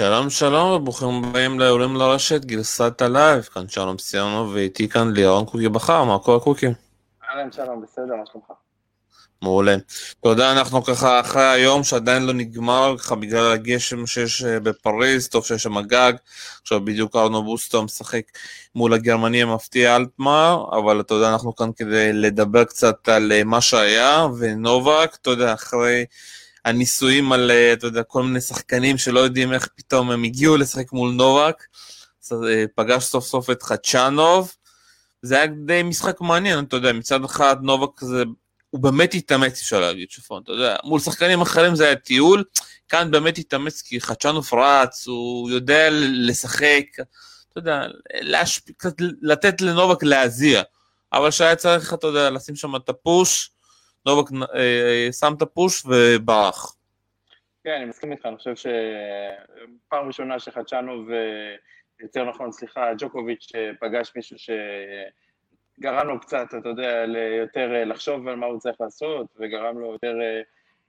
שלום שלום וברוכים הבאים לעולים לרשת גרסת הלייב, כאן שלום סיונוב ואיתי כאן לירון קוקי בכר, מה קורה קוקי? אהלן שלום, בסדר, מה שלומך? מעולה. אתה יודע, אנחנו ככה אחרי היום שעדיין לא נגמר, ככה בגלל הגשם שיש אה, בפריז, טוב שיש שם גג, עכשיו בדיוק קרניו בוסטה משחק מול הגרמני המפתיע אלטמאייר, אבל אתה יודע, אנחנו כאן כדי לדבר קצת על אה, מה שהיה, ונובק, אתה יודע, אחרי... הניסויים על, אה, אתה יודע, כל מיני שחקנים שלא יודעים איך פתאום הם הגיעו לשחק מול נובק, אה, פגש סוף סוף את חדשנוב, זה היה די משחק מעניין, אתה יודע, מצד אחד נובק זה, הוא באמת התאמץ, אפשר להגיד, שפון, אתה יודע, מול שחקנים אחרים זה היה טיול, כאן באמת התאמץ כי חדשנוב רץ, הוא יודע לשחק, אתה יודע, להשפ... לתת לנובק להזיע, אבל שהיה צריך, אתה יודע, לשים שם את הפוש, נובק אה, שם את הפוש וברח. כן, אני מסכים איתך, אני חושב שפעם ראשונה שחדשנוב, יותר נכון, סליחה, ג'וקוביץ' אה, פגש מישהו שגרם לו קצת, אתה יודע, יותר אה, לחשוב על מה הוא צריך לעשות, וגרם לו יותר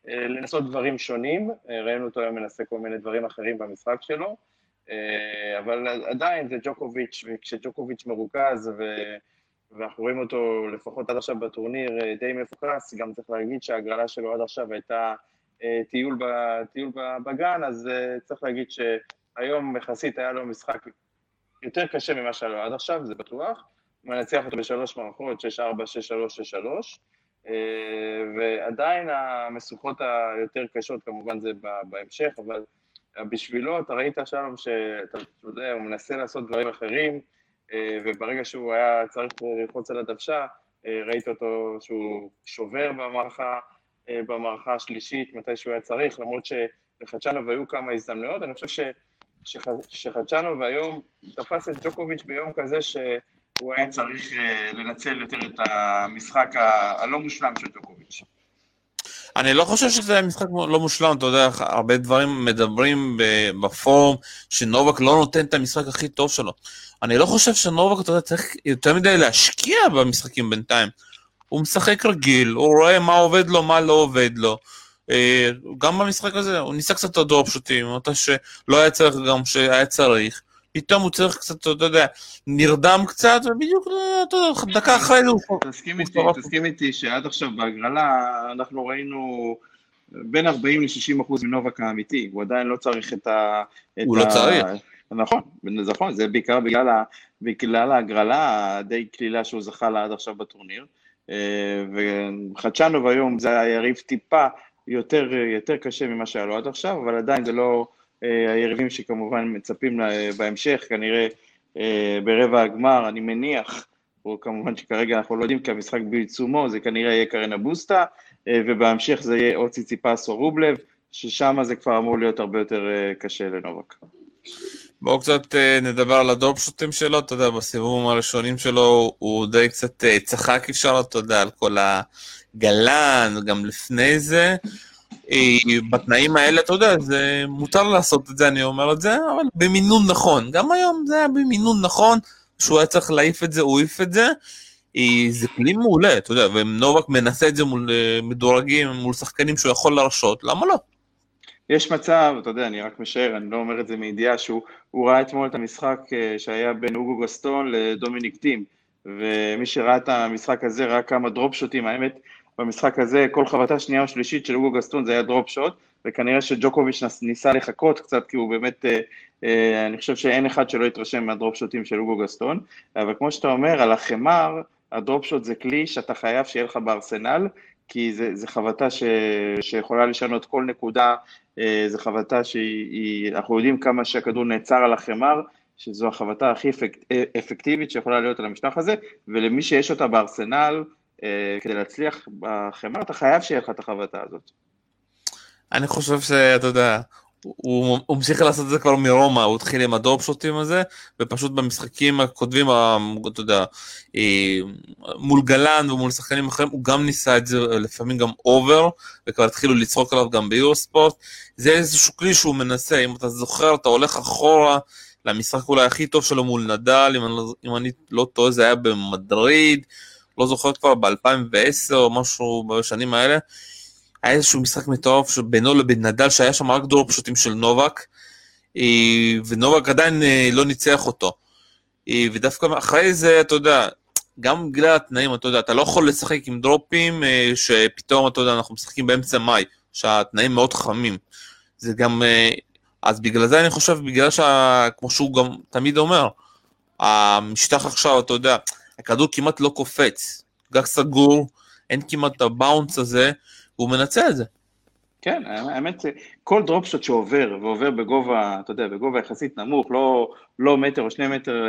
לנסות דברים שונים. ראינו אותו היום מנסה כל מיני דברים אחרים במשחק שלו, אבל עדיין זה ג'וקוביץ', וכשג'וקוביץ' מרוכז, ו... ואנחנו רואים אותו לפחות עד עכשיו בטורניר אה, די מפוקס, גם צריך להגיד שההגרלה שלו עד עכשיו הייתה אה, טיול, ב, טיול בגן, אז אה, צריך להגיד שהיום יחסית היה לו משחק יותר קשה ממה שהיה לו עד עכשיו, זה בטוח. הוא מנצח אותו בשלוש מערכות, 6-4, 6-3, 6-3, ועדיין המשוכות היותר קשות כמובן זה בהמשך, אבל בשבילו אתה ראית שלום שאתה יודע, הוא מנסה לעשות דברים אחרים, וברגע שהוא היה צריך ללחוץ על הדוושה, אה, ראית אותו שהוא שובר במערכה, אה, במערכה השלישית, מתי שהוא היה צריך, למרות שלחדשנוב היו כמה הזדמנויות, אני חושב ש, שחדשנוב היום תפס את ג'וקוביץ' ביום כזה שהוא היה צריך לנצל יותר את המשחק הלא מושלם של ג'וקוביץ'. אני לא חושב שזה היה משחק לא מושלם, אתה יודע, הרבה דברים מדברים בפורום שנובק לא נותן את המשחק הכי טוב שלו. אני לא חושב שנובק, אתה יודע, צריך יותר מדי להשקיע במשחקים בינתיים. הוא משחק רגיל, הוא רואה מה עובד לו, מה לא עובד לו. אה, גם במשחק הזה, הוא ניסה קצת את הדרופ שוטים, מתי שלא היה צריך גם שהיה צריך. פתאום הוא צריך קצת, אתה יודע, נרדם קצת, ובדיוק, אתה יודע, דקה אחרי זה הוא... תסכים איתי, תסכים איתי שעד עכשיו בהגרלה אנחנו ראינו בין 40 ל-60 אחוז מנובק האמיתי, הוא עדיין לא צריך את ה... הוא לא צריך. נכון, נכון, זה בעיקר בגלל, ה, בגלל ההגרלה הדי קלילה שהוא זכה לה עד עכשיו בטורניר. אה, וחדשנוב היום זה היריב טיפה יותר, יותר קשה ממה שהיה לו עד עכשיו, אבל עדיין זה לא אה, היריבים שכמובן מצפים בהמשך, כנראה אה, ברבע הגמר, אני מניח, או כמובן שכרגע אנחנו לא יודעים כי המשחק בעיצומו, זה כנראה יהיה קרן אבוסטה, ובהמשך זה יהיה או ציציפס או רובלב, ששם זה כבר אמור להיות הרבה יותר קשה לנובק. בואו קצת אה, נדבר על הדופשוטים שלו, אתה יודע, בסיבובים הראשונים שלו הוא די קצת אה, צחק אפשר, אתה יודע, על כל הגלן, גם לפני זה. אה, בתנאים האלה, אתה יודע, זה מותר לעשות את זה, אני אומר את זה, אבל במינון נכון. גם היום זה היה במינון נכון, שהוא היה צריך להעיף את זה, הוא העיף את זה. זה כלי מעולה, אתה יודע, ונובק מנסה את זה מול מדורגים, מול שחקנים שהוא יכול להרשות, למה לא? יש מצב, אתה יודע, אני רק משער, אני לא אומר את זה מידיעה, שהוא ראה אתמול את המשחק אה, שהיה בין אוגו גסטון לדומיניק טים, ומי שראה את המשחק הזה ראה כמה drop shot ים, האמת, במשחק הזה כל חבטה שנייה או שלישית של אוגו גסטון זה היה drop shot, וכנראה שג'וקוביץ' ניסה לחקות קצת, כי הוא באמת, אה, אה, אני חושב שאין אחד שלא יתרשם מה drop shot ים של אוגו גסטון, אבל כמו שאתה אומר, על החמר, הדרופ שוט זה כלי שאתה חייב שיהיה לך בארסנל, כי זה חבטה ש, שיכולה לשנות כל נקודה, אה, זו חבטה שאנחנו יודעים כמה שהכדור נעצר על החמר, שזו החבטה הכי אפקט, אפקטיבית שיכולה להיות על המשטח הזה, ולמי שיש אותה בארסנל, כדי להצליח בחמר, אתה חייב שיהיה לך את החבטה הזאת. אני חושב שאתה יודע, הוא, המשיך לעשות את זה כבר מרומא, הוא התחיל עם הדרופ שוטים הזה, ופשוט במשחקים הקודמים, אתה יודע, אה, מול גלן ומול שחקנים אחרים, הוא גם ניסה את זה לפעמים גם over, וכבר התחילו לצחוק עליו גם ביורוספורט. זה איזשהו כלי שהוא מנסה, אם אתה זוכר, אתה הולך אחורה למשחק אולי הכי טוב שלו מול נדל, אם אני, אם אני לא טועה זה היה במדריד, לא זוכר כבר ב-2010 או משהו בשנים האלה. היה איזשהו משחק מטורף בינו לבין נדל, שהיה שם רק drop shot ים של נובק, ונובק עדיין לא ניצח אותו. ודווקא אחרי זה, אתה יודע, גם בגלל התנאים, אתה יודע, אתה לא יכול לשחק עם דרופים שפתאום, אתה יודע, אנחנו משחקים באמצע מאי, שהתנאים מאוד חמים. זה גם, אז בגלל זה אני חושב, בגלל שכמו שהוא גם תמיד אומר, המשטח עכשיו, אתה יודע, הכדור כמעט לא קופץ, גג סגור, אין כמעט את הבאונס הזה, והוא מנצל את זה. כן, האמת, כל דרופ שוט שעובר, ועובר בגובה, אתה יודע, בגובה יחסית נמוך, לא, לא מטר או שני מטר,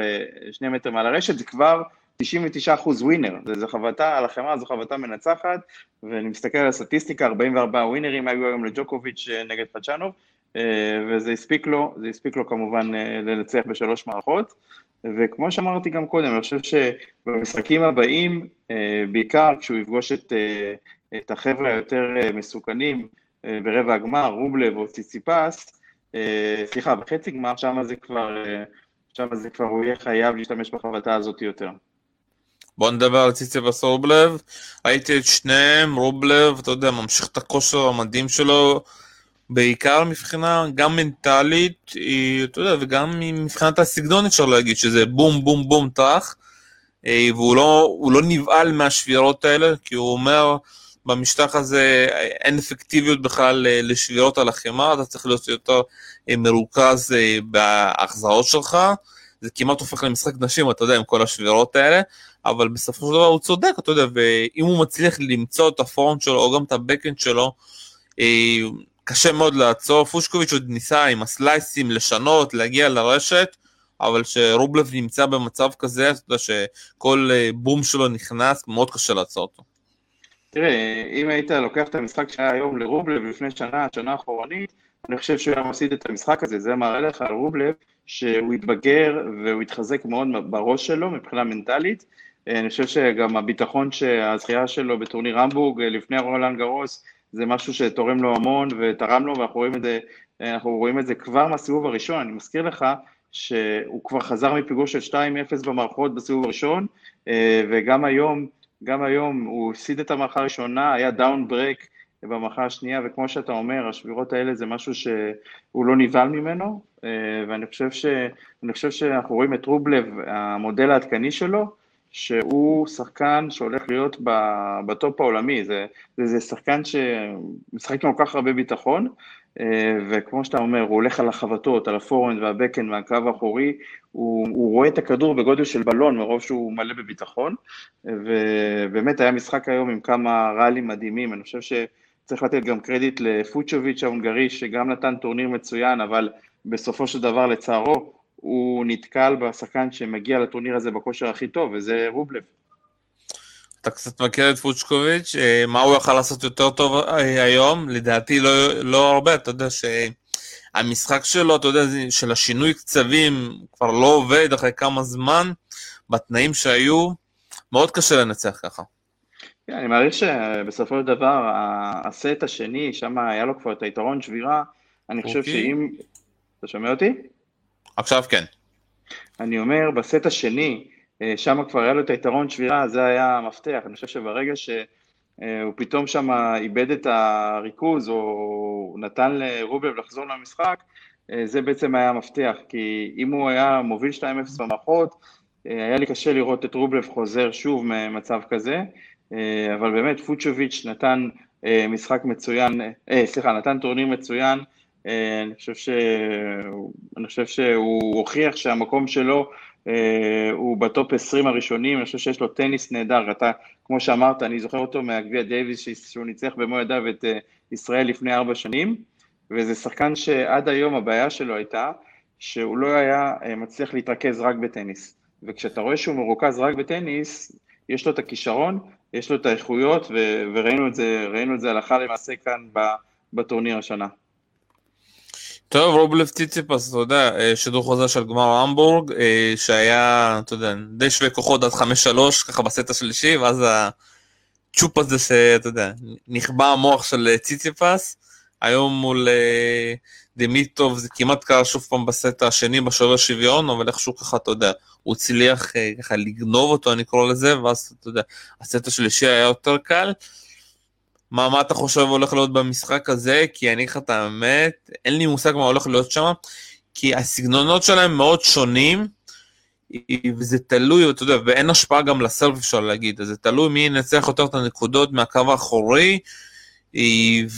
שני מטר מעל הרשת, זה כבר 99 אחוז ווינר, זו חבטה על החמאה, זו חבטה מנצחת, ואני מסתכל על הסטטיסטיקה, 44 ווינרים היו היום לג'וקוביץ' נגד פצ'אנוב, וזה הספיק לו, זה הספיק לו כמובן לנצח בשלוש מערכות. וכמו שאמרתי גם קודם, אני חושב שבמשחקים הבאים, אה, בעיקר כשהוא יפגוש את, אה, את החבר'ה היותר אה, מסוכנים ברבע הגמר, רובלב או ציציפס, סליחה, בחצי גמר, שם זה כבר, שם זה כבר, הוא יהיה חייב להשתמש בחבטה הזאת יותר. בוא נדבר על ציציפס רובלב, ראיתי את שניהם, רובלב, אתה יודע, ממשיך את הכושר המדהים שלו, בעיקר מבחינה גם מנטלית, אתה יודע, וגם מבחינת הסגנון אפשר להגיד, שזה בום בום בום טראח, אה, והוא לא, לא נבהל מהשבירות האלה, כי הוא אומר, במשטח הזה אין אפקטיביות בכלל אה, לשבירות על החמאה, אתה צריך להיות יותר אה, מרוכז בהחזרות שלך, זה כמעט הופך למשחק נשים, אתה יודע, עם כל השבירות האלה, אבל בסופו של דבר הוא צודק, אתה יודע, ואם הוא מצליח למצוא את הפרונט שלו, או גם את הבקאנד שלו, קשה מאוד לעצור, פושקוביץ' עוד ניסה עם הסלייסים לשנות, להגיע לרשת, אבל כשרובלב נמצא במצב כזה, אתה יודע שכל אה, בום שלו נכנס, מאוד קשה לעצור אותו. תראה, אם היית לוקח את המשחק שהיה היום לרובלב לפני שנה, שנה אחורנית, אני חושב שהוא היה מפסיד את המשחק הזה, זה מראה לך על רובלב שהוא התבגר והוא התחזק מאוד בראש שלו מבחינה מנטלית. אה, אני חושב שגם הביטחון שהזכייה שלו בטורניר המבורג אה, לפני רולנד גרוס זה משהו שתורם לו המון ותרם לו, ואנחנו רואים את זה, אנחנו רואים את זה כבר מהסיבוב הראשון. אני מזכיר לך שהוא כבר חזר מפיגור של 2-0 במערכות בסיבוב הראשון, אה, וגם היום, גם היום הוא הפסיד את המערכה הראשונה, היה down break במערכה השנייה, וכמו שאתה אומר, השבירות האלה זה משהו שהוא לא נבהל ממנו, אה, ואני חושב, ש, חושב שאנחנו רואים את רובלב, המודל העדכני שלו, שהוא שחקן שהולך להיות בטופ העולמי, זה, זה, זה שחקן שמשחק עם כל כך הרבה ביטחון, אה, וכמו שאתה אומר, הוא הולך על החבטות, על ה forehand וה backhand מהקו האחורי, הוא, הוא רואה את הכדור בגודל של בלון מרוב שהוא מלא בביטחון, ובאמת היה משחק היום עם כמה ראלים מדהימים, אני חושב שצריך לתת גם קרדיט לפוצ'וביץ' ההונגרי, שגם נתן טורניר מצוין, אבל בסופו של דבר לצערו, הוא נתקל בשחקן שמגיע לטורניר הזה בכושר הכי טוב, וזה רובלב. אתה קצת מכיר את פוצ'קוביץ', אה, מה הוא יכול לעשות יותר טוב אה, היום? לדעתי לא, לא הרבה, אתה יודע שהמשחק שלו, אתה יודע, של השינוי קצבים כבר לא עובד אחרי כמה זמן, בתנאים שהיו, מאוד קשה לנצח ככה. כן, אני מעריך שבסופו של דבר, הסט השני, שם היה לו כבר את היתרון שבירה, אני חושב אוקיי. שאם... אתה שומע אותי? עכשיו כן. אני אומר, בסט השני, אה, שם כבר היה לו את היתרון שבירה, זה היה המפתח. אני חושב שברגע שהוא אה, פתאום שם איבד את הריכוז, או נתן לרובלב לחזור למשחק, אה, זה בעצם היה המפתח, כי אם הוא היה מוביל 2-0 במערכות, היה לי קשה לראות את רובלב חוזר שוב ממצב כזה, אבל באמת פוצ'וביץ' נתן משחק מצוין, סליחה, נתן טורניר מצוין, אני חושב, ש... אני חושב שהוא הוכיח שהמקום שלו אה, הוא בטופ 20 הראשונים, אני חושב שיש לו טניס נהדר, אתה, כמו שאמרת, אני זוכר אותו מהגביע דייוויס שהוא ניצח במו ידיו את אה, ישראל לפני ארבע שנים, וזה שחקן שעד היום הבעיה שלו הייתה שהוא לא היה מצליח להתרכז רק בטניס, וכשאתה רואה שהוא מרוכז רק בטניס, יש לו את הכישרון, יש לו את האיכויות, ו- וראינו את זה, את זה הלכה למעשה כאן בטורניר השנה. טוב, רובלב ציציפס, אתה יודע, אה, שידור חוזר של גמר המבורג, אה, שהיה, אתה יודע, די שווה כוחות עד חמש שלוש, ככה בסט השלישי, ואז הצ'ופ הזה שאתה יודע, נכבה המוח של אה, ציציפס, היום מול דימיטרוב זה כמעט קרה שוב פעם בסט השני בשובר שוויון, אבל איכשהו ככה, אתה יודע, הוא הצליח ככה לגנוב אותו, אני קורא לזה, ואז אתה יודע, הסט השלישי היה יותר קל. מה, מה אתה חושב הולך להיות במשחק הזה? כי אני אגיד לך את האמת, אין לי מושג מה הולך להיות שם, כי הסגנונות שלהם מאוד שונים, וזה תלוי, אתה יודע, ואין השפעה גם לסרף אפשר להגיד, אז זה תלוי מי ינצח יותר את הנקודות מהקו האחורי,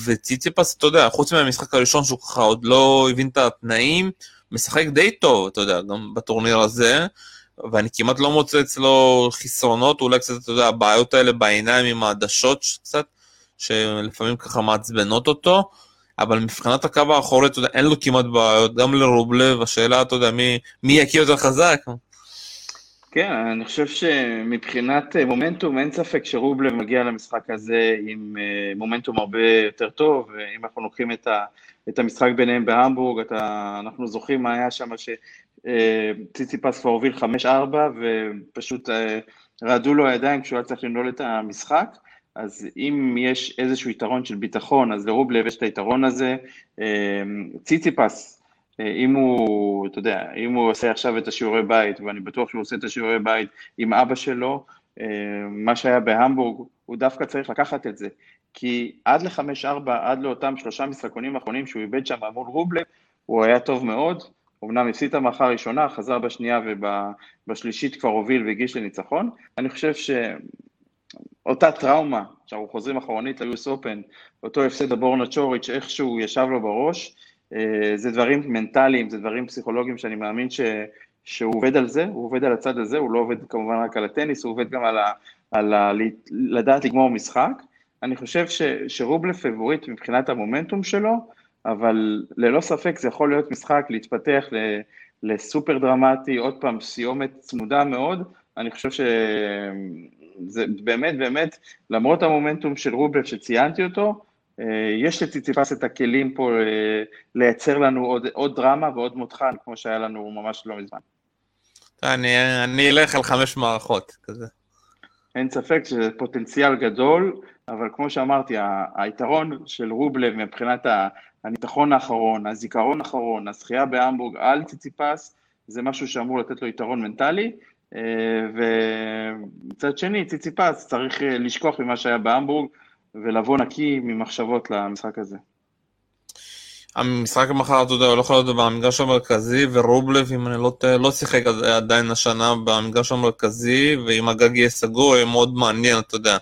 וציציפס, אתה יודע, חוץ מהמשחק הראשון שהוא ככה עוד לא הבין את התנאים, משחק די טוב, אתה יודע, גם בטורניר הזה, ואני כמעט לא מוצא אצלו חסרונות, אולי קצת, אתה יודע, הבעיות האלה בעיניים עם העדשות קצת, שלפעמים ככה מעצבנות אותו, אבל מבחינת הקו האחורי, אתה יודע, אין לו כמעט בעיות, גם לרובלב, השאלה, אתה יודע, מי, מי יקיא יותר חזק? כן, אני חושב שמבחינת אה, מומנטום, אין ספק שרובלב מגיע למשחק הזה עם אה, מומנטום הרבה יותר טוב, אם אנחנו לוקחים את, ה, את המשחק ביניהם בהמבורג, אתה, אנחנו זוכרים מה היה שם, שציציפס אה, כבר הוביל 5-4, ופשוט רעדו לו הידיים כשהוא היה צריך לנעול את המשחק. אז אם יש איזשהו יתרון של ביטחון, אז לרובלב יש את היתרון הזה. ציציפס, אם הוא, אתה יודע, אם הוא עושה עכשיו את השיעורי בית, ואני בטוח שהוא עושה את השיעורי בית עם אבא שלו, מה שהיה בהמבורג, הוא דווקא צריך לקחת את זה. כי עד לחמש-ארבע, עד לאותם שלושה משחקונים האחרונים שהוא איבד שם מול רובלב, הוא היה טוב מאוד, אמנם הפסיד את המערכה הראשונה, חזר בשנייה ובשלישית כבר הוביל והגיש לניצחון. אני חושב שאותה טראומה, שאנחנו חוזרים אחרונית ליוס אופן, אותו הפסד לבורנה צ'וריץ', איכשהו ישב לו בראש, אה, זה דברים מנטליים, זה דברים פסיכולוגיים שאני מאמין ש, שהוא עובד על זה, הוא עובד על הצד הזה, הוא לא עובד כמובן רק על הטניס, הוא עובד גם על, ה, על ה, לדעת לגמור משחק. אני חושב ש, שרובלף פבוריט מבחינת המומנטום שלו, אבל ללא ספק זה יכול להיות משחק להתפתח ל, לסופר דרמטי, עוד פעם סיומת צמודה מאוד, אני חושב שזה באמת באמת, למרות המומנטום של רובלף שציינתי אותו, אה, יש לציציפס את הכלים פה אה, לייצר לנו עוד, עוד דרמה ועוד מותחן, כמו שהיה לנו ממש לא מזמן. אני, אני אלך על חמש מערכות, כזה. אין ספק שזה פוטנציאל גדול, אבל כמו שאמרתי, היתרון של רובלב מבחינת הניתחון האחרון, הזיכרון האחרון, הזכייה בהמבורג על ציציפס, זה משהו שאמור לתת לו יתרון מנטלי, אה, ומצד שני, ציציפס צריך לשכוח ממה שהיה בהמבורג, ולבוא נקי ממחשבות למשחק הזה. המשחק מחר, אתה יודע, הוא לא יכול להיות במגרש המרכזי, ורובלב, אם אני לא טועה, לא שיחק עדיין השנה במגרש המרכזי, ואם הגג יהיה סגור, יהיה מאוד מעניין, אתה יודע.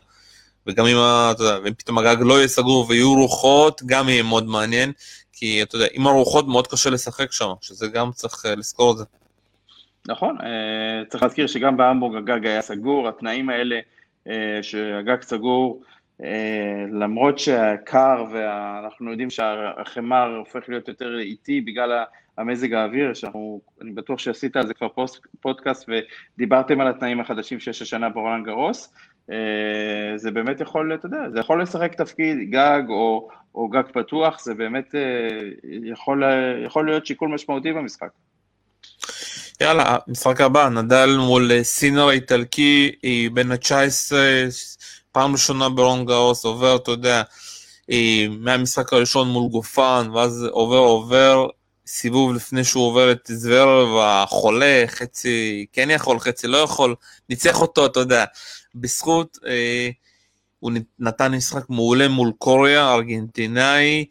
וגם אם, אתה יודע, ואם פתאום הגג לא יהיה סגור ויהיו רוחות, גם יהיה מאוד מעניין, כי אתה יודע, עם הרוחות מאוד קשה לשחק שם, שזה גם צריך אה, לזכור את זה. נכון, אה, צריך להזכיר שגם בהמבורג הגג היה סגור, התנאים האלה אה, שהגג סגור, אה, למרות שהקר ואנחנו יודעים שהחמר הופך להיות יותר איטי בגלל המזג האוויר, שאנחנו, אני בטוח שעשית על זה כבר פוסט, פודקאסט ודיברתם על התנאים החדשים שיש השנה ברולאן גארוס, זה באמת יכול, אתה יודע, זה יכול לשחק תפקיד גג או, או גג פתוח, זה באמת יכול, יכול להיות שיקול משמעותי במשחק. יאללה, משחק הבא, נדל מול סינר האיטלקי, בן ה-19 פעם ראשונה ברולאן גארוס, עובר, אתה יודע, אה, מהמשחק הראשון מול גופן, ואז עובר עובר, סיבוב לפני שהוא עובר את זוורב החולה, חצי כן יכול, חצי לא יכול, ניצח אותו, אתה יודע, בזכות, אה, הוא נתן משחק מעולה מול קוריאה, ארגנטינאי, אה,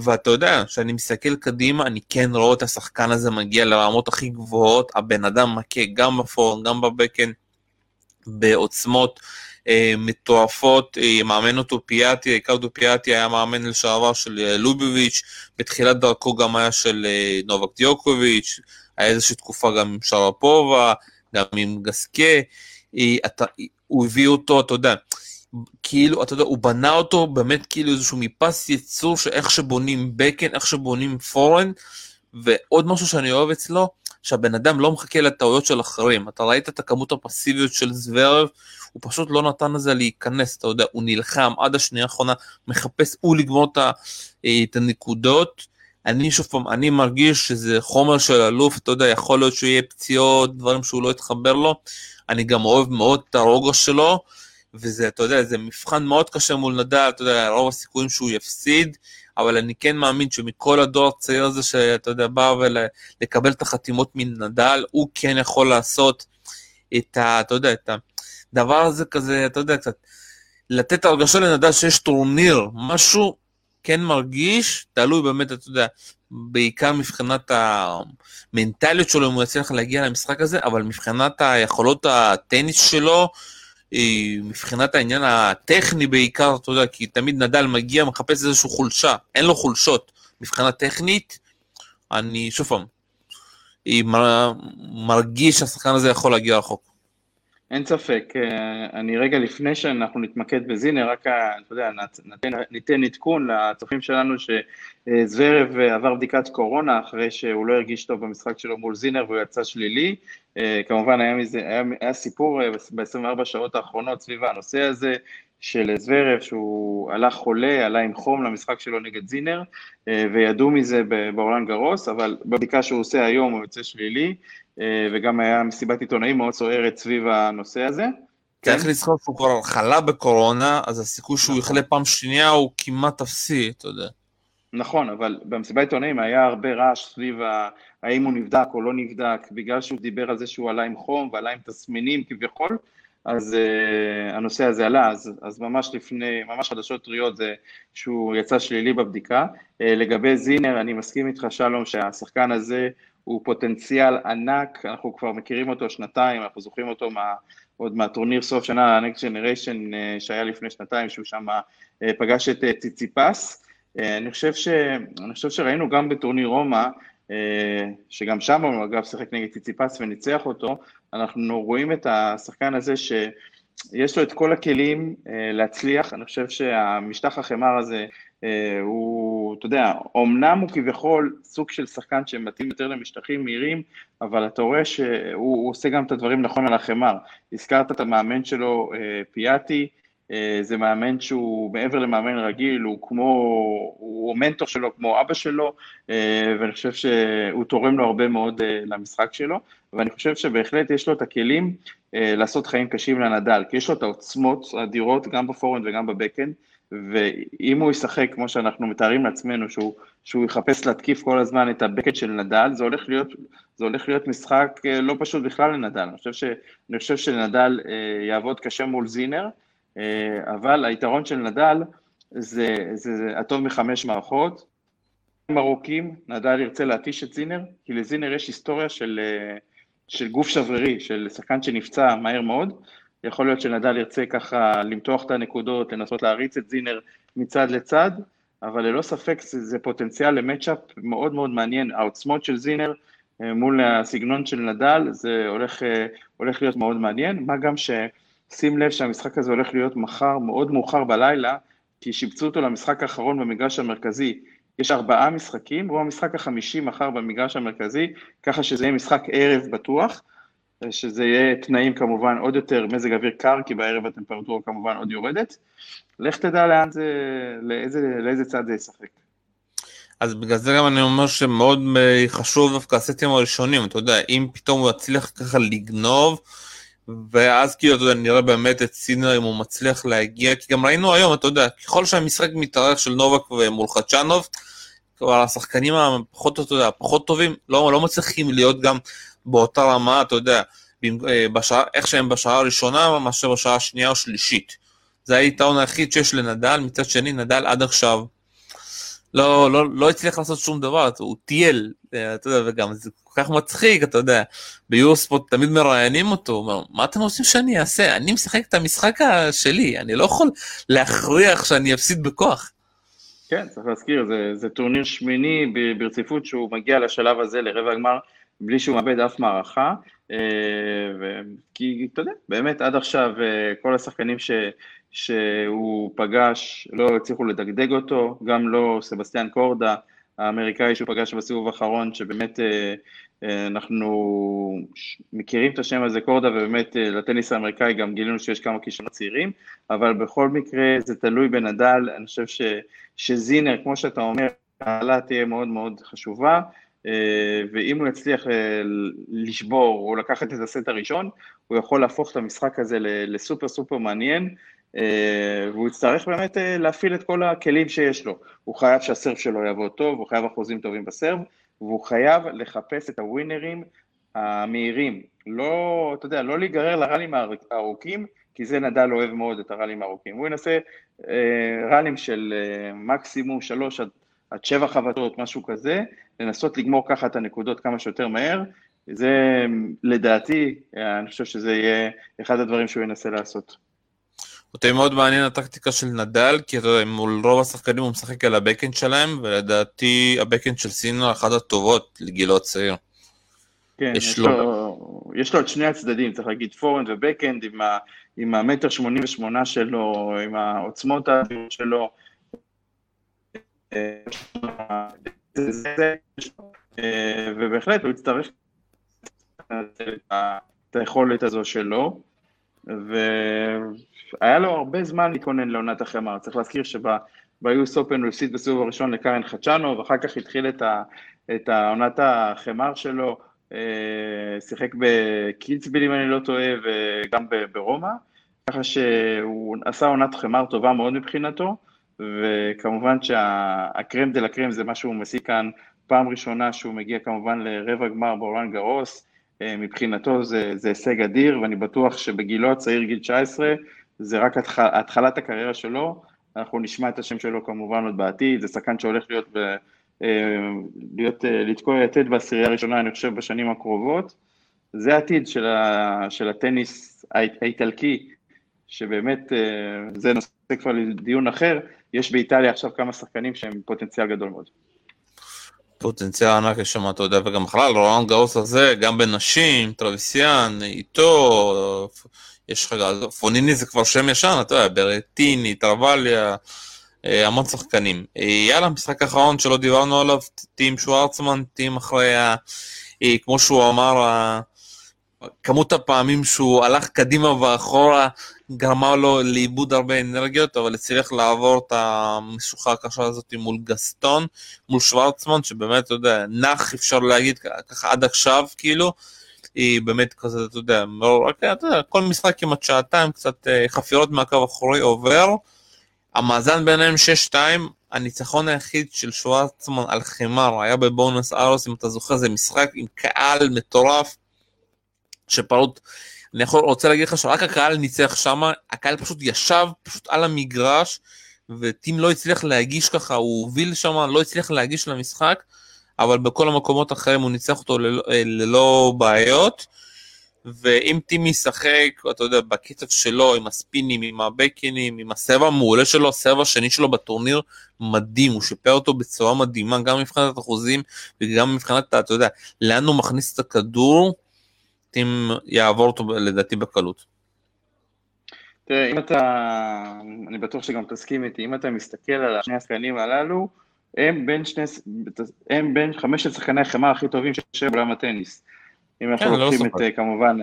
ואתה יודע, כשאני מסתכל קדימה, אני כן רואה את השחקן הזה מגיע לרמות הכי גבוהות, הבן אדם מכה גם בפורן, גם בבקן, בעוצמות. אה, מטורפות, אה, מאמן אותו פיאטי, ריקרדו פיאטי היה מאמן לשעבר של אה, לוביביץ', בתחילת דרכו גם היה של נובק דיוקוביץ', היה איזושהי תקופה גם עם שרפובה, גם עם גסקה, אתה, הוא הביא אותו, אתה יודע, כאילו, אתה יודע, הוא בנה אותו באמת כאילו איזשהו מפס ייצור שאיך שבונים בקן, איך שבונים פורן, ועוד משהו שאני אוהב אצלו, שהבן אדם לא מחכה לטעויות של אחרים. אתה ראית את הכמות הפסיביות של זוורב, הוא פשוט לא נתן לזה להיכנס, אתה יודע, הוא נלחם עד השנייה האחרונה, מחפש הוא לגמור את, את הנקודות. אני שוב פעם, אני מרגיש שזה חומר של אלוף, אתה יודע, יכול להיות שהוא יהיה פציעות, דברים שהוא לא יתחבר לו. אני גם אוהב מאוד את הרוגע שלו, וזה, אתה יודע, זה מבחן מאוד קשה מול נדל, אתה יודע, רוב הסיכויים שהוא יפסיד. אבל אני כן מאמין שמכל הדור הצעיר הזה שאתה יודע, בא ולקבל את החתימות מנדל, הוא כן יכול לעשות את ה... אתה יודע, את הדבר הזה כזה, אתה יודע, קצת, לתת הרגשה לנדל שיש טורניר, משהו כן מרגיש, תלוי באמת, אתה יודע, בעיקר מבחינת המנטליות שלו, אם הוא יצליח להגיע למשחק הזה, אבל מבחינת היכולות הטניס שלו, מבחינת העניין הטכני בעיקר, אתה יודע, כי תמיד נדל מגיע, מחפש איזושהי חולשה, אין לו חולשות. מבחינה טכנית, אני, שוב פעם, מרגיש שהשחקן הזה יכול להגיע רחוק. אין ספק. אה, אני רגע לפני שאנחנו נתמקד בזינר, רק, אתה יודע, ניתן עדכון לצופים שלנו שזוורב אה, עבר בדיקת קורונה אחרי שהוא לא הרגיש טוב במשחק שלו מול זינר והוא יצא שלילי. כמובן היה, מזה, היה, היה סיפור ב-24 שעות האחרונות סביב הנושא הזה של זוורב, שהוא עלה חולה, עלה עם חום למשחק שלו נגד זינר, וידעו מזה בעולם גרוס, אבל בבדיקה שהוא עושה היום הוא יוצא שלילי. אה, וגם היה מסיבת עיתונאים מאוד סוערת סביב הנושא הזה. צריך כן. לזכור שהוא כבר חלה בקורונה, אז הסיכוי שהוא נכון. יחלה פעם שנייה הוא כמעט אפסי, אתה יודע. נכון, אבל במסיבת עיתונאים היה הרבה רעש סביב האם הוא נבדק או לא נבדק, בגלל שהוא דיבר על זה שהוא עלה עם חום ועלה עם תסמינים כביכול, אז uh, הנושא הזה עלה, אז, אז ממש לפני, ממש חדשות טריות זה שהוא יצא שלילי בבדיקה. Uh, לגבי זינר, אני מסכים איתך שלום שהשחקן הזה הוא פוטנציאל ענק, אנחנו כבר מכירים אותו שנתיים, אנחנו זוכרים אותו מה, עוד מהטורניר סוף שנה, ה-Next Generation אה, שהיה לפני שנתיים, שהוא שם פגש את אה, ציציפס. אני חושב, ש, אני חושב שראינו גם בטורניר רומא, שגם שם הוא אגב שיחק נגד ציציפס וניצח אותו, אנחנו רואים את השחקן הזה שיש לו את כל הכלים להצליח, אני חושב שהמשטח החמר הזה אה, הוא, אתה יודע, אמנם הוא כביכול סוג של שחקן שמתאים יותר למשטחים מהירים, אבל אתה רואה שהוא עושה גם את הדברים נכון על החמר. הזכרת את המאמן שלו, אה, פיאטי, אה, זה מאמן שהוא מעבר למאמן רגיל, הוא כמו, הוא מנטור שלו כמו אבא שלו, ואני חושב שהוא תורם לו הרבה מאוד למשחק שלו, ואני חושב שבהחלט יש לו את הכלים לעשות חיים קשים לנדל, כי יש לו את העוצמות האדירות גם בפורנד וגם בבקאנד, ואם הוא ישחק כמו שאנחנו מתארים לעצמנו, שהוא, שהוא יחפש להתקיף כל הזמן את הבקט של נדל, זה הולך להיות, זה הולך להיות משחק אה, לא פשוט בכלל לנדל. אני חושב, ש, אני חושב שנדל אה, יעבוד קשה מול זינר, אה, אבל היתרון של נדל זה, זה, זה הטוב מחמש מערכות. ארוכים, נדל ירצה להתיש את זינר, כי לזינר יש היסטוריה של, אה, של גוף שברירי, של שחקן שנפצע מהר מאוד, יכול להיות שנדל ירצה ככה למתוח את הנקודות, לנסות להריץ את זינר מצד לצד, אבל ללא ספק זה, זה פוטנציאל למצ'אפ מאוד מאוד מעניין. העוצמות של זינר אה, מול הסגנון של נדל, זה הולך, אה, הולך להיות מאוד מעניין, מה גם ששים לב שהמשחק הזה הולך להיות מחר, מאוד מאוחר בלילה, כי שיבצו אותו למשחק האחרון במגרש המרכזי. יש ארבעה משחקים, הוא המשחק החמישי מחר במגרש המרכזי, ככה שזה יהיה משחק ערב בטוח. שזה יהיה תנאים כמובן עוד יותר מזג אוויר קר, כי בערב הטמפרטורה כמובן עוד יורדת. לך תדע לאן זה, לאיזה, לאיזה צד זה ישחק. אז בגלל זה גם אני אומר שמאוד חשוב דווקא הסטים הראשונים, אתה יודע, אם פתאום הוא יצליח ככה לגנוב, ואז כאילו, אתה יודע, נראה באמת את סינר אם הוא מצליח להגיע, כי גם ראינו היום, אתה יודע, ככל שהמשחק מתארך של נובק ומול חדשנוב, כבר השחקנים הפחות, אתה יודע, הפחות טובים, לא, לא מצליחים להיות גם באותה רמה, אתה יודע, אה, בשעה, איך שהם בשעה הראשונה, מאשר בשעה השנייה או שלישית. זה היתרון היחיד שיש לנדל, מצד שני נדל עד עכשיו לא, לא, לא הצליח לעשות שום דבר, הוא טייל, אה, אתה יודע, וגם זה כל כך מצחיק, אתה יודע, ביורספוט תמיד מראיינים אותו, הוא אומר, מה אתם רוצים שאני אעשה? אני משחק את המשחק שלי, אני לא יכול להכריח שאני אפסיד בכוח. כן, צריך להזכיר, זה, זה טורניר שמיני ברציפות שהוא מגיע לשלב הזה, לרבע הגמר, בלי שהוא מאבד אף מערכה, אה, כי אתה יודע, באמת עד עכשיו אה, כל השחקנים ש, שהוא פגש לא הצליחו לדגדג אותו, גם לא סבסטיאן קורדה, האמריקאי שהוא פגש בסיבוב האחרון, שבאמת אה, אנחנו מכירים את השם הזה קורדה, ובאמת לטניס האמריקאי גם גילינו שיש כמה כישרונות צעירים, אבל בכל מקרה זה תלוי בנדל, אני חושב ש, שסינר, כמו שאתה אומר, ההתחלה תהיה מאוד מאוד חשובה, אה, ואם הוא יצליח אה, לשבור או לקחת את הסט הראשון, הוא יכול להפוך את המשחק הזה לסופר סופר מעניין, אה, והוא יצטרך באמת להפעיל את כל הכלים שיש לו. הוא חייב שהסרף שלו יעבוד טוב, הוא חייב אחוזים טובים בסרף, והוא חייב לחפש את הווינרים המהירים. לא, אתה יודע, לא להיגרר לראלים הארוכים, כי זה נדל אוהב מאוד את הראלים הארוכים. הוא ינסה ראלים של מקסימום שלוש עד, עד שבע חבטות, משהו כזה, לנסות לגמור ככה את הנקודות כמה שיותר מהר. זה לדעתי, אני חושב שזה יהיה אחד הדברים שהוא ינסה לעשות. אותי מאוד מעניין הטקטיקה של נדל, כי אתה יודע, מול רוב השחקנים הוא משחק על ה backhand שלהם, ולדעתי ה backhand של סינר אחת הטובות לגילו הצעיר. כן, יש, יש, לו... לו, יש לו את שני הצדדים, צריך להגיד forehand ו backhand, עם, ה, עם המטר שמונים ושמונה שלו, עם העוצמות האדירות שלו. ובהחלט הוא יצטרך את היכולת הזו שלו. והיה לו הרבה זמן להתכונן לעונת החמר, צריך להזכיר שביוס אופן הוא הפסיד בסיבוב הראשון לקארן חדשנו, ואחר כך התחיל את, ה, את העונת החמר שלו, אה, שיחק בקיצביל אם אני לא טועה, וגם ברומא, ככה שהוא עשה עונת חמר טובה מאוד מבחינתו, וכמובן שהקרם דה לה קרם זה מה שהוא משיג כאן. פעם ראשונה שהוא מגיע כמובן לרבע גמר באורלן גרוס, מבחינתו זה, זה הישג אדיר, ואני בטוח שבגילו הצעיר, גיל 19, זה רק התחל, התחלת הקריירה שלו, אנחנו נשמע את השם שלו כמובן עוד בעתיד, זה שחקן שהולך להיות, ב, אה, להיות אה, לתקוע יתד בעשירייה הראשונה, אני חושב, בשנים הקרובות. זה העתיד של, ה, של הטניס האיטלקי, שבאמת, זה נושא כבר לדיון אחר, יש באיטליה עכשיו כמה שחקנים שהם פוטנציאל גדול מאוד. פוטנציאל ענק יש שם, אתה יודע, וגם בכלל, רולאן גארוס הזה, גם בנשים, טרוויזן, איתו, יש לך, פוניני זה כבר שם ישן, אתה יודע, ברטיני, טרווליה, אה, המון שחקנים. אה, יאללה, משחק האחרון שלא דיברנו עליו, טים שוורצמן, טים אחרי ה... אה, כמו שהוא אמר, כמות הפעמים שהוא הלך קדימה ואחורה גרמה לו לאיבוד הרבה אנרגיות, אבל הצליח לעבור את המשוכה הקשה הזאת מול גסטון, מול שוורצמן, שבאמת, אתה יודע, נח אפשר להגיד ככה עד עכשיו, כאילו, היא באמת כזה, אתה יודע, רק, אתה יודע, כל משחק כמעט שעתיים, קצת אה, חפירות מהקו האחורי עובר. המאזן ביניהם 6-2, הניצחון היחיד של שוורצמן על חמר היה בבונוס ארוס, אם אתה זוכר, זה משחק עם קהל מטורף, שפרוט, אני יכול, רוצה להגיד לך שרק הקהל ניצח שם, הקהל פשוט ישב פשוט על המגרש, וטים לא הצליח להגיש ככה, הוא הוביל שם, לא הצליח להגיש למשחק, אבל בכל המקומות האחרים הוא ניצח אותו ללא, אה, ללא בעיות. ואם טים ישחק, אתה יודע, בקצב שלו, עם הספינים, עם הבקנים, עם הסבב המעולה שלו, הסבב השני שלו בטורניר, מדהים, הוא שיפר אותו בצורה מדהימה, גם מבחינת אחוזים וגם מבחינת, אתה יודע, לאן הוא מכניס את הכדור, טים יעבור אותו לדעתי בקלות. תראה, אם אתה, אני בטוח שגם תסכים איתי, אם אתה מסתכל על שני השחקנים הללו, הם בין, שני, הם בין חמשת שחקני החמאה הכי טובים שיש בעולם הטניס. אם אנחנו כן, לא לוקחים לא את, כמובן,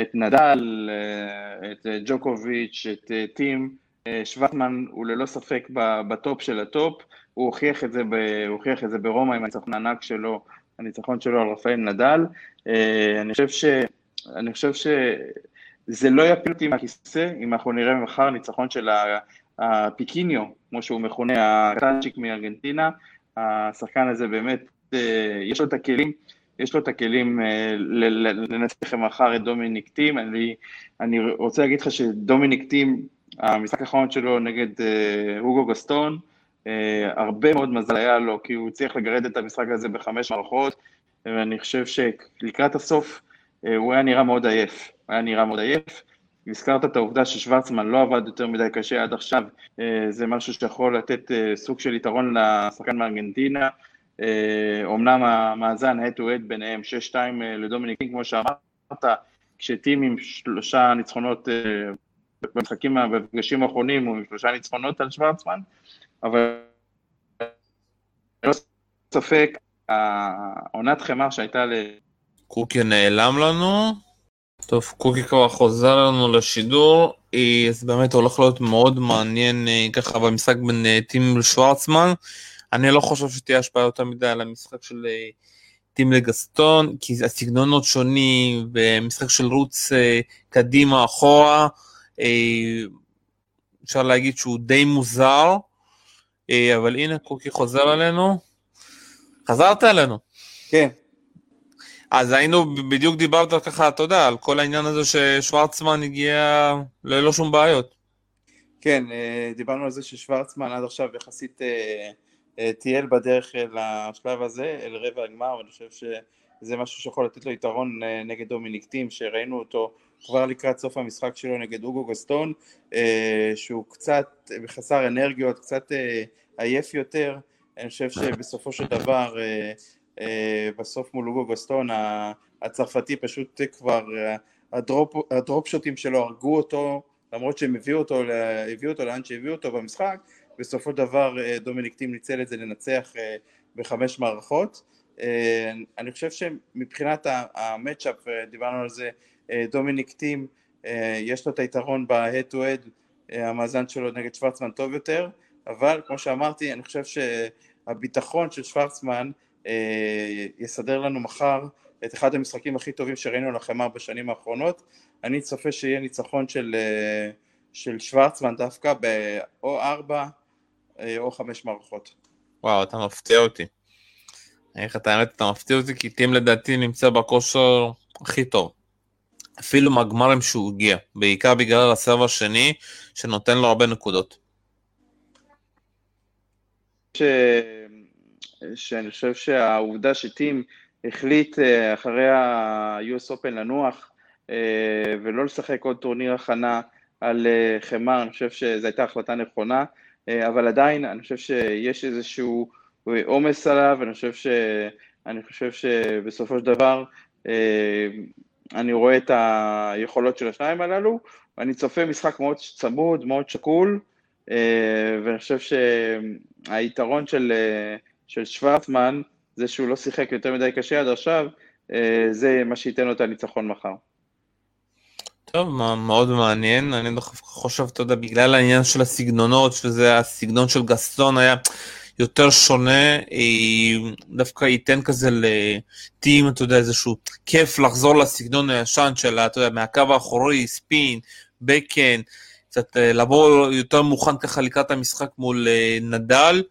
את נדל, אה, את אה, ג'וקוביץ', את אה, טים, שוורצמן הוא ללא ספק בטופ של הטופ, הוא הוכיח את זה, ב, הוכיח את זה ברומא עם הניצחון הענק שלו הניצחון שלו על רפאל נדל. אה, אני חושב ש... אני חושב שזה לא יפיל אותי מהכיסא אם אנחנו נראה מחר ניצחון של ה pequeño, כמו שהוא מכונה, הקטנצ'יק מארגנטינה. השחקן הזה באמת, אה, יש לו את הכלים, יש לו את הכלים אה, לנצח מחר את דומיניק טים. אני, אני רוצה להגיד לך שדומיניק טים, המשחק האחרון שלו נגד הוגו גסטון, הרבה מאוד מזל היה לו, כי הוא הצליח לגרד את המשחק הזה בחמש מערכות, ואני חושב שלקראת הסוף uh, הוא היה נראה מאוד עייף. הוא היה נראה מאוד עייף. הזכרת את העובדה ששוורצמן לא עבד יותר מדי קשה עד עכשיו, uh, זה משהו שיכול לתת סוג של יתרון לשחקן מארגנטינה. אומנם המאזן head to head ביניהם 6-2 uh, לדומיניק כמו שאמרת, כשטים עם שלושה ניצחונות במשחקים, במפגשים האחרונים הוא עם שלושה ניצחונות על שוורצמן, אבל ללא ספק, העונת חמר שהייתה ל... קוקי נעלם לנו. טוב, קוקי כבר חוזר לנו לשידור, אז באמת הולך להיות מאוד מעניין אה, ככה במשחק בין אה, טים לשוורצמן. אני לא חושב שתהיה השפעה יותר מדי על המשחק של אה, טים לגסטון, כי הסגנונות שונים, ומשחק של רוץ קדימה אחורה, אפשר להגיד שהוא די מוזר. אה, אבל הנה קוקי חוזר אלינו. חזרת אלינו. כן. אז היינו, בדיוק דיברת ככה, אתה יודע, על כל העניין הזה ששוורצמן הגיע ללא שום בעיות. כן, אה, דיברנו על זה ששוורצמן עד עכשיו יחסית אה, אה, טייל בדרך לשלב הזה, אל רבע הגמר, ואני חושב שזה משהו שיכול לתת לו יתרון נגד דומיניק טים, שראינו אותו כבר לקראת סוף המשחק שלו נגד אוגו גסטון, שהוא קצת חסר אנרגיות, קצת עייף יותר, אני חושב שבסופו של דבר בסוף מול אוגו גסטון הצרפתי פשוט כבר, ה drop, ה drop shot ים שלו הרגו אותו למרות שהם הביאו אותו, הביאו אותו לאן שהביאו אותו במשחק, בסופו של דבר אה, דומיניק טים ניצל את זה לנצח אה, בחמש מערכות. אה, אני חושב שמבחינת ה matchup, דיברנו על זה, דומיניק טים, יש לו את היתרון ב-head to head, המאזן שלו נגד שוורצמן טוב יותר, אבל כמו שאמרתי, אני חושב שהביטחון של שוורצמן יסדר לנו מחר את אחד המשחקים הכי טובים שראינו לחמר בשנים האחרונות. אני צופה שיהיה ניצחון של, אה, של שוורצמן דווקא באו ארבע אה, או חמש מערכות. וואו, אתה מפתיע אותי. אני אגיד לך את האמת, אתה מפתיע אותי, כי טים לדעתי נמצא בכושר הכי טוב. אפילו מהגמרים שהוא הגיע, בעיקר בגלל הסרב השני, שנותן לו הרבה נקודות. ש... שאני חושב שהעובדה שטים החליט אה, אחרי ה-US Open לנוח אה, ולא לשחק עוד טורניר הכנה על אה, חמר, אני חושב שזו הייתה החלטה נכונה, אבל עדיין אני חושב שיש איזשהו עומס עליו, אני חושב, ש... אני חושב שבסופו של דבר אני רואה את היכולות של השניים הללו, ואני צופה משחק מאוד צמוד, מאוד שקול, ואני חושב שהיתרון של, של שוורצמן זה שהוא לא שיחק יותר מדי קשה עד עכשיו, אה, זה מה שייתן לו את הניצחון מחר. טוב, מאוד מעניין, אני חושב, אתה יודע, בגלל העניין של הסגנונות, שזה הסגנון של גסטון היה יותר שונה, אה, דווקא ייתן כזה לטים, אתה יודע, איזשהו כיף לחזור לסגנון הישן של, אתה יודע, מהקו האחורי, ספין, בקן, קצת אה, לבוא יותר מוכן ככה לקראת המשחק מול נדל.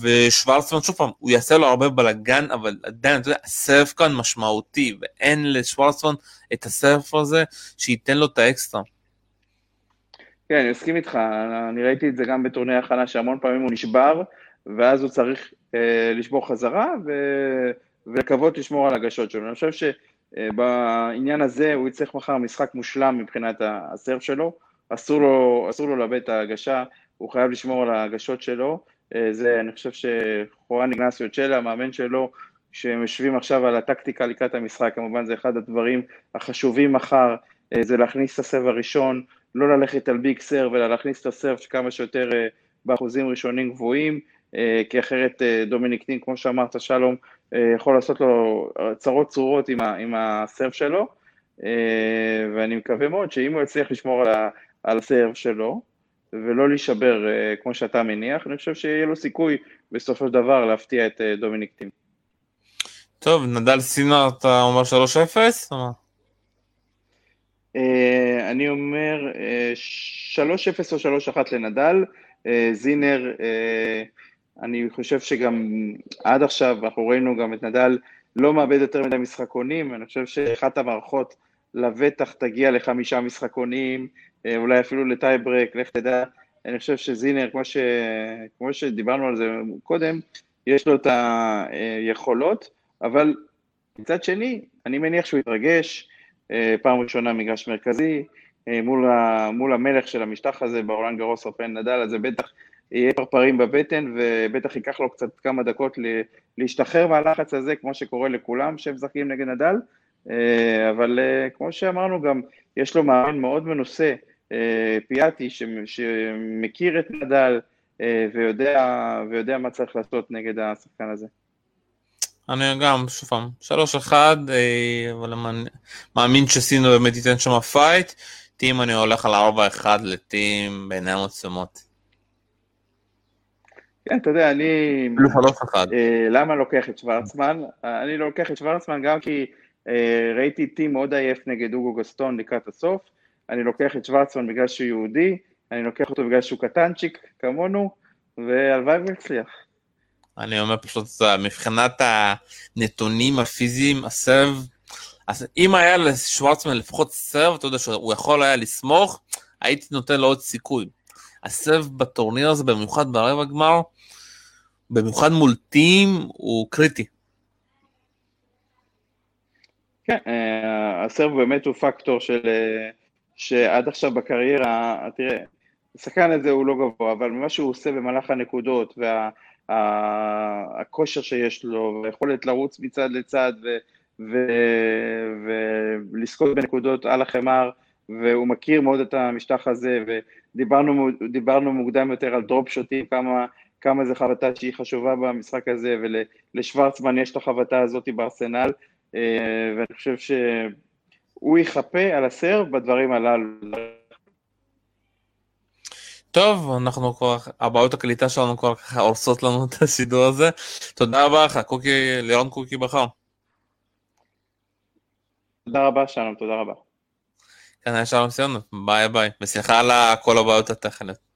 ושוורצמן, שוב פעם, הוא יעשה לו הרבה בלאגן, אבל עדיין, אתה יודע, הסרף כאן משמעותי, ואין לשוורצמן את הסרף הזה שייתן לו את האקסטרה. כן, אני מסכים איתך, אני ראיתי את זה גם בטורניר הכנה, שהמון פעמים הוא נשבר, ואז הוא צריך אה, לשבור חזרה, ו... ולקוות לשמור על הגשות שלו. אני חושב שבעניין הזה הוא יצטרך מחר משחק מושלם מבחינת הסרף שלו, אסור לו, אסור לו לאבד את ההגשה, הוא חייב לשמור על ההגשות שלו, אה, זה, אני חושב שחורן איגנסיו צ'לה, המאמן שלו, שהם יושבים עכשיו על הטקטיקה לקראת המשחק, כמובן זה אחד הדברים החשובים מחר, אה, זה להכניס את הסרב הראשון, לא ללכת על ביג סרב, אלא להכניס את הסרב כמה שיותר אה, באחוזים ראשונים גבוהים, כי אחרת דומיניק טין, כמו שאמרת, שלום, יכול לעשות לו צרות צרורות עם, עם הסרב שלו, ואני מקווה מאוד שאם הוא יצליח לשמור על הסרב שלו, ולא להישבר אה, כמו שאתה מניח, אני חושב שיהיה לו סיכוי בסופו של דבר להפתיע את אה, דומיניק טים. טוב, נדל סינר אתה אומר 3-0? אה, אני אומר 3-0 או 3-1 לנדל, זינר, אני חושב שגם עד עכשיו אנחנו ראינו גם את נדל לא מאבד יותר מדי משחקונים, אני חושב שאחת המערכות לבטח תגיע לחמישה משחקונים, אה, אולי אפילו לטייברק, לך תדע. אני חושב שזינר, כמו, ש... כמו שדיברנו על זה קודם, יש לו את היכולות, אבל מצד שני, אני מניח שהוא יתרגש, אה, פעם ראשונה מגרש מרכזי, אה, מול, ה... מול המלך של המשטח הזה בעולם גרוס אופן נדל, אז זה בטח יהיה פרפרים בבטן, ובטח ייקח לו קצת כמה דקות להשתחרר מהלחץ הזה, כמו שקורה לכולם שמשחקים נגד נדל, אבל כמו שאמרנו גם, יש לו מאמן מאוד מנוסה, אה, פיאטי שמכיר את נדל אה, ויודע, ויודע מה צריך לעשות נגד השחקן הזה. אני גם, שוב פעם, שלוש אחד, אה, אבל מאמין שסינר באמת ייתן שם fight. טים אני הולך על ארבע אחד לטים בעיניים עוצמות. כן, אתה יודע, אני... אפילו שלוש אחד. למה לוקח את שוורצמן? אני לא לוקח את שוורצמן גם כי ראיתי טים מאוד עייף נגד אוגו גסטון לקראת הסוף. אני לוקח את שוורצמן בגלל שהוא יהודי, אני לוקח אותו בגלל שהוא קטנצ'יק כמונו, והלוואי ויצליח. אני אומר פשוט, מבחינת הנתונים הפיזיים, הסרב, אז אם היה לשוורצמן לפחות סרב, אתה יודע שהוא יכול היה לסמוך, הייתי נותן לו עוד סיכוי. הסרב בטורניר הזה, במיוחד ברבע גמר, במיוחד מול טים, הוא קריטי. כן, אה, הסרב באמת הוא פקטור של, אה, שעד עכשיו בקריירה, תראה, השחקן הזה הוא לא גבוה, אבל מה שהוא עושה במהלך הנקודות, והכושר וה, שיש לו, והיכולת לרוץ מצד לצד, ולזכות בנקודות על החמר, והוא מכיר מאוד את המשטח הזה, ודיברנו מוקדם יותר על דרופ שוטים, כמה, כמה זה חבטה שהיא חשובה במשחק הזה, ולשוורצמן יש את החבטה הזאת בארסנל, אה, ואני חושב שהוא יכפה על הסרב בדברים הללו. טוב, אנחנו כבר, הבעיות הקליטה שלנו כבר ככה הורסות לנו את השידור הזה. תודה רבה לך, קוקי, לירון קוקי בחר. תודה רבה, שלום, תודה רבה. כן, היה שלום סיימנו, ביי ביי, וסליחה על כל הבעיות הטכניות.